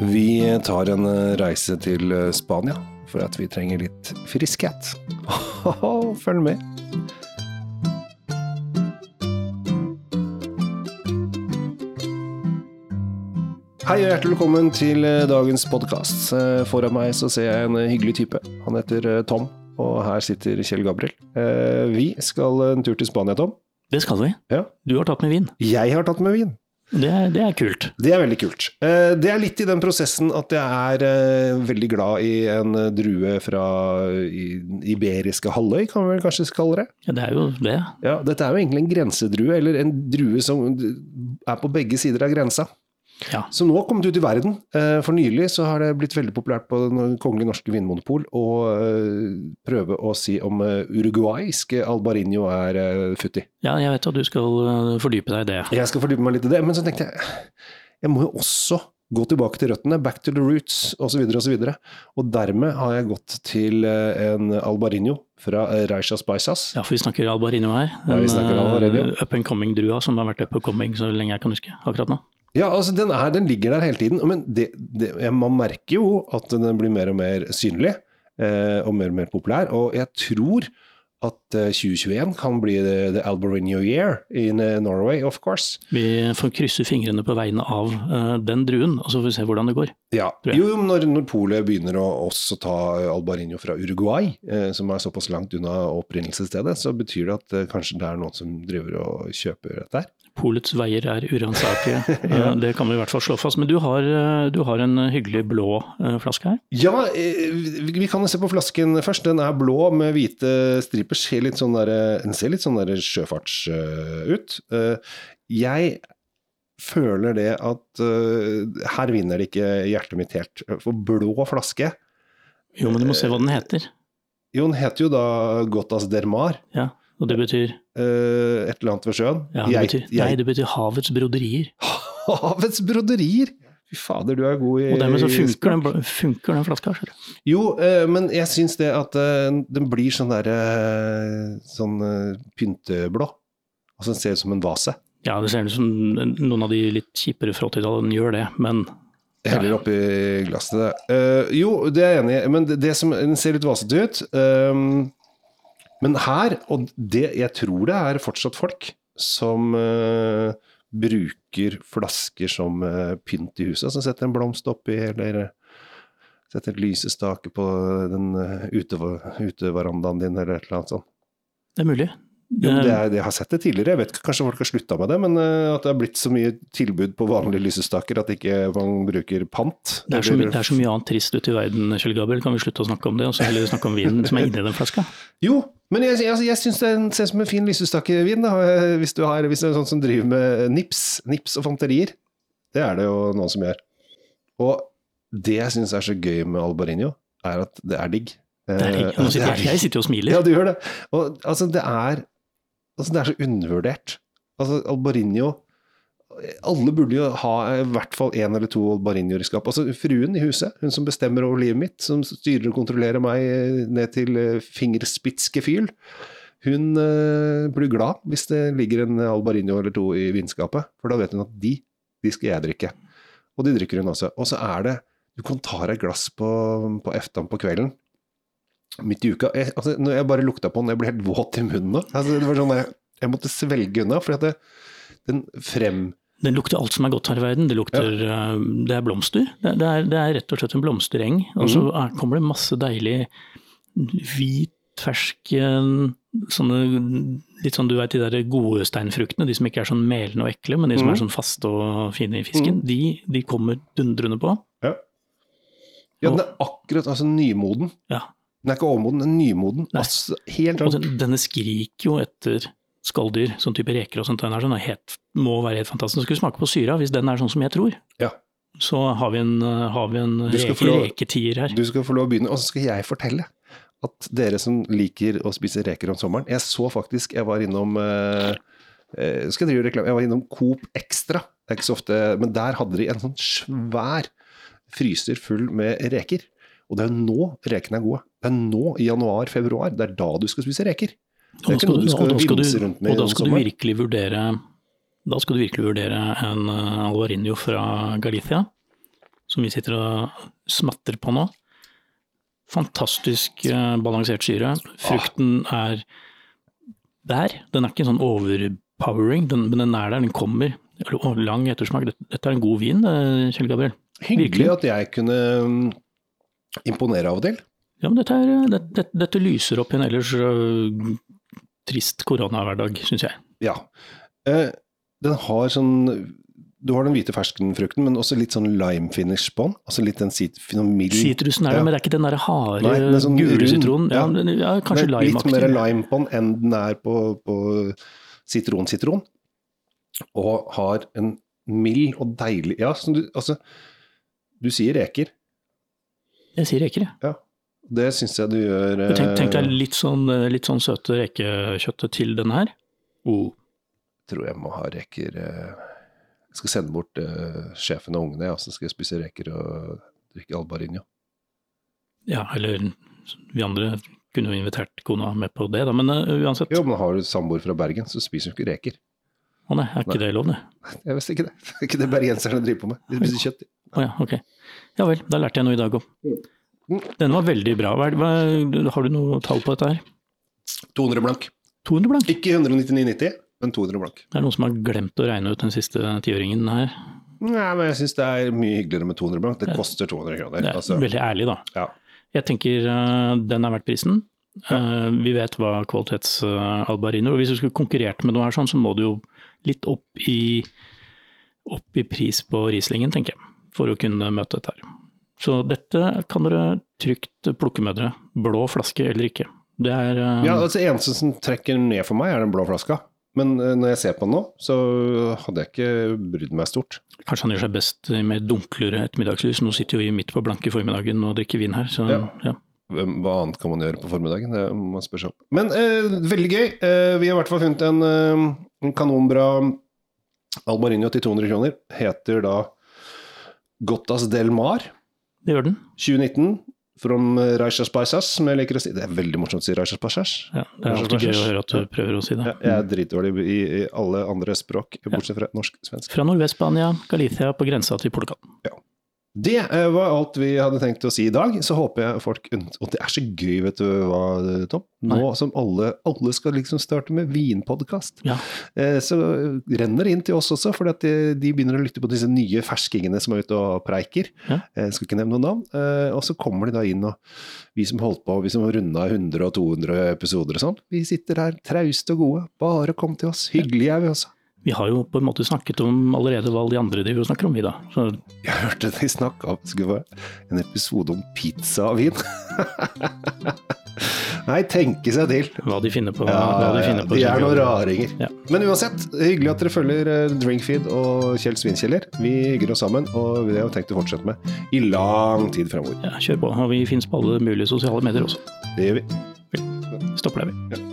Vi tar en eh, reise til eh, Spania for at vi trenger litt friskhet. Følg med. Hei og hjertelig velkommen til eh, dagens podkast. Foran meg så ser jeg en hyggelig type. Han heter Tom, og her sitter Kjell Gabriel. Vi skal en tur til Spania, Tom. Det skal vi. Ja. Du har tatt med vin. Jeg har tatt med vin. Det det er kult. Det er veldig kult. Eh, Det er litt i den prosessen at jeg er eh, veldig glad i en eh, drue fra Iberiske halvøy, kan vi vel kanskje kalle det. Ja, det er jo det. Ja, dette er jo egentlig en grensedrue, eller en drue som er på begge sider av grensa. Ja. Som nå har kommet ut i verden. Eh, For nylig så har det blitt veldig populært på Den kongelige norske vinmonopol å eh, prøve å si om eh, uruguaysk albarinho er futti. ja, jeg vet at du skal fordype deg i det. Jeg skal fordype meg litt i det, men så tenkte jeg jeg må jo også gå tilbake til røttene, back to the roots osv. Og, så videre. og dermed har jeg gått til en albarinho fra Reisha Reishas Paisas. Ja, for vi snakker Albarino her. Ja, vi snakker Albarino. up and coming-drua som har vært up and coming så lenge jeg kan huske akkurat nå. Ja, altså den, er, den ligger der hele tiden, men det, det, man merker jo at den blir mer og mer synlig. Eh, og mer og mer populær. Og jeg tror at eh, 2021 kan bli the, the Albarinho year in eh, Norway, of course. Vi får krysse fingrene på vegne av uh, den druen, og så får vi se hvordan det går. Ja, jo, jo, når, når Polet begynner å også ta Albarinho fra Uruguay, eh, som er såpass langt unna opprinnelsesstedet, så betyr det at eh, kanskje det er noen som driver og kjøper dette her. Polets veier er uransakelige, ja. det kan vi i hvert fall slå fast. Men du har, øh, du har en hyggelig blå flaske her. Ja, eh, vi kan se på flasken først. Den er blå med hvite striper. Ser litt sånn der, den ser litt sånn der sjøfarts eh, ut. Eh, jeg føler det at eh, her vinner det ikke hjertet mitt helt. For blå flaske Jo, men du må se hva den heter. Jo, den heter jo da Gotas Dermar. Ja, og det betyr, Uh, et eller annet ved sjøen. ja, det betyr, jeg- Nei, det betyr havets broderier. Havets broderier! Fy fader, du er god i Og dermed så funker den, funker den flaska. Selv. Jo, uh, men jeg syns det at uh, den blir sånn derre Sånn pynteblå. Altså den ser ut som en vase. Ja, det ser ut som noen av de litt kjipere fra 80-tallet gjør det, men heller oppi glasset. Uh, jo, det er jeg enig i, men det, det som, den ser litt vasete ut. ehm, men her, og det, jeg tror det er fortsatt folk som uh, bruker flasker som uh, pynt i huset. Som setter en blomst oppi, eller setter et lysestake på den uh, uteverandaen din, eller et eller annet sånt. det er mulig. Jo, det er, jeg har sett det tidligere, jeg vet ikke, kanskje folk har slutta med det, men eh, at det har blitt så mye tilbud på vanlige lysestaker at ikke man bruker pant. Det er, så, det er så mye annet trist ute i verden, Kjell Gabriel. Kan vi slutte å snakke om det, og så heller snakke om vinen som er inni den flaska? Jo, men jeg, jeg, jeg syns det ser ut som en fin lysestakevin, eh, hvis du, har, hvis det er sånn som driver med nips, nips og fanterier. Det er det jo noen som gjør. Og det jeg syns er så gøy med Albarinho, er at det er digg. Det er, digg. jeg, jeg sitter jo og smiler. Ja, du gjør det. Og altså, det er Altså, det er så undervurdert. Altså, Albarinho Alle burde jo ha i hvert fall én eller to Albarinhoer i skapet. Altså, fruen i huset, hun som bestemmer over livet mitt, som styrer og kontrollerer meg eh, ned til eh, fingerspitzgefühl, hun uh, blir glad hvis det ligger en Albarinho eller to i vinskapet, for da vet hun at de, de skal jeg drikke. Og de drikker hun også. Og så er det Du kan ta deg et glass på, på eftan på kvelden midt i uka. Jeg, altså, når jeg bare lukta på den, jeg ble helt våt i munnen nå. Altså, det var sånn jeg, jeg måtte svelge unna, for at det, den frem... Den lukter alt som er godt her i verden. Det lukter eh, Det er blomster. Det, det, er, det er rett og slett en blomstereng. Og så mm. er, kommer det masse deilig hvit, fersk eh, Sånne litt sånn du vet de der gode steinfruktene, de som ikke er sånn melende og ekle, men de som mm. er sånn faste og fine i fisken, de, de kommer dundrende på. Ja. ja, den er akkurat altså nymoden. Ja. Den er ikke overmoden, den er nymoden. Altså, helt Og den, denne skriker jo etter skalldyr, sånn type reker og sånt. Den er sånn, helt, må være helt fantastisk. Skal vi smake på syra, hvis den er sånn som jeg tror, Ja. så har vi en, har vi en reke, lov- reketier her. Du skal få lov å begynne, og så skal jeg fortelle at dere som liker å spise reker om sommeren Jeg så faktisk, jeg var innom eh, eh, skal jeg drive reklame? Jeg var innom Coop Extra. Det er ikke så ofte, men der hadde de en sånn svær fryser full med reker. Og det er jo nå rekene er gode. Det er nå, i januar-februar. Det er da du skal spise reker. Det er ikke skal noe du- skal vimse rundt med Og da skal du virkelig vurdere da skal du virkelig vurdere en alvarinio Alvarinho fra Galicia. som vi sitter og smatter på nå. Fantastisk eh, balansert syre. Frukten er der. Den er ikke sånn overpowering, den, men den er der, den kommer. Lang ettersmak. Dette, er en god vin, eh, Kjell Gabriel. Hyggelig Virkelig. at jeg kunne mm, imponere av og til. Ja, men dette, er, dette, dette, lyser opp i en ellers uh, trist koronahverdag, syns jeg. Ja. Eh, den har sånn Du har den hvite ferskenfrukten, men også litt sånn lime finish på den. Altså litt den sit, mild Sitrusen er det, Ja. men det er ikke den der harde, Nei, den sånn gule sitronen. Ja, Ja. den- ja, kanskje limeaktig. litt mer lime på den enn den er på, på sitron-sitron. Og har en mild og deilig Ja, som du, altså Du sier reker. Jeg sier reker, jeg. Ja. Det syns jeg du gjør Eh... Tenk, tenk deg eh, litt sånn, eh, litt sånn søte rekekjøttet til den her. Oh. Tror jeg må ha reker eh, Jeg skal sende bort eh, sjefen og ungene, ja, så skal jeg spise reker og drikke albarinio. Ja, eller vi andre kunne jo invitert kona med på det, da. Men uh, uansett. Jo, men har du samboer fra Bergen, så spiser hun ikke reker. Å nei, er ikke Nei. det lov, det? Jeg visste ikke det. Det er ikke det bergenserne driver på med. De spiser kjøtt. Å ja, ok. Ja vel, da lærte jeg noe i dag òg. Denne var veldig bra. Hva, har du noe tall på dette her? 200 blank. 200 blank? Ikke 199,90, men 200 blank. Det er noen som har glemt å regne ut den siste tiåringen her. Nei, men jeg syns det er mye hyggeligere med 200 blank. Det koster 200 kroner. Det er Altså, veldig ærlig, da. ja. Jeg tenker uh, den er verdt prisen. Eh, vi vet hva kvalitets-albarino og Hvis du skulle konkurrert med noe her, sånn, så må du jo litt opp i, opp i pris på Rieslingen, tenker jeg, for å kunne møte dette her. Så dette kan dere trygt plukke med dere. Blå flaske eller ikke. Det er um... ja, altså Eneste som trekker ned for meg, er den blå flaska. Men eh, når jeg ser på den nå, så hadde jeg ikke brydd meg stort. Kanskje han gjør seg best med dunklere ettermiddagslys. Nå sitter jo vi midt på blanke formiddagen og drikker vin her, så Ja. ja. Hva annet kan man gjøre på formiddagen? Det må man spørre seg om. Men eh, veldig gøy. Eh, vi har i hvert fall funnet en, en kanonbra Albarinho til 200 kroner. Heter da Gottas del Mar Det gjør den. 2019. From Raishas Paisas, som jeg liker å si. Det er veldig morsomt å si Raishas Paisas. Ja, det er alltid gøy å høre at du prøver å si det. Ja, jeg er dritdårlig i, i alle andre språk, bortsett fra norsk-svensk. Fra Nordvest-Spania, Galicia på grensa til Portugal. Det eh, var alt vi hadde tenkt å si i dag. Så håper jeg folk Og det er så gøy, vet du hva, Tom? Nå Nei. som alle, alle skal liksom starte med vinpodkast, Ja. eh, så renner det inn til oss også, for de, de begynner å lytte på disse nye ferskingene som er ute og preiker. Ja. Jeg skal ikke nevne noen navn. Eh, og så kommer de da inn, og vi som holdt på, vi som runda 100 og 200 episoder og sånn, vi sitter her trauste og gode. Bare kom til oss. Hyggelige er vi også. Vi har jo på en måte snakket om allerede hva alle de andre driver og snakker om, vi da. Så Jeg hørte de snakka om en episode om pizza og vin. Nei, tenke seg til. hva de finner på. Ja, hva de, finner på de er noen raringer. Ja. Men uansett, hyggelig at dere følger eh, Drinkfeed og Kjell Svinkjeller. Vi hygger oss sammen, og det har vi tenkt å fortsette med i lang tid fremover. Ja, kjør på. Og vi finnes på alle mulige sosiale medier også. Det gjør vi. Stopper der, vi. Ja.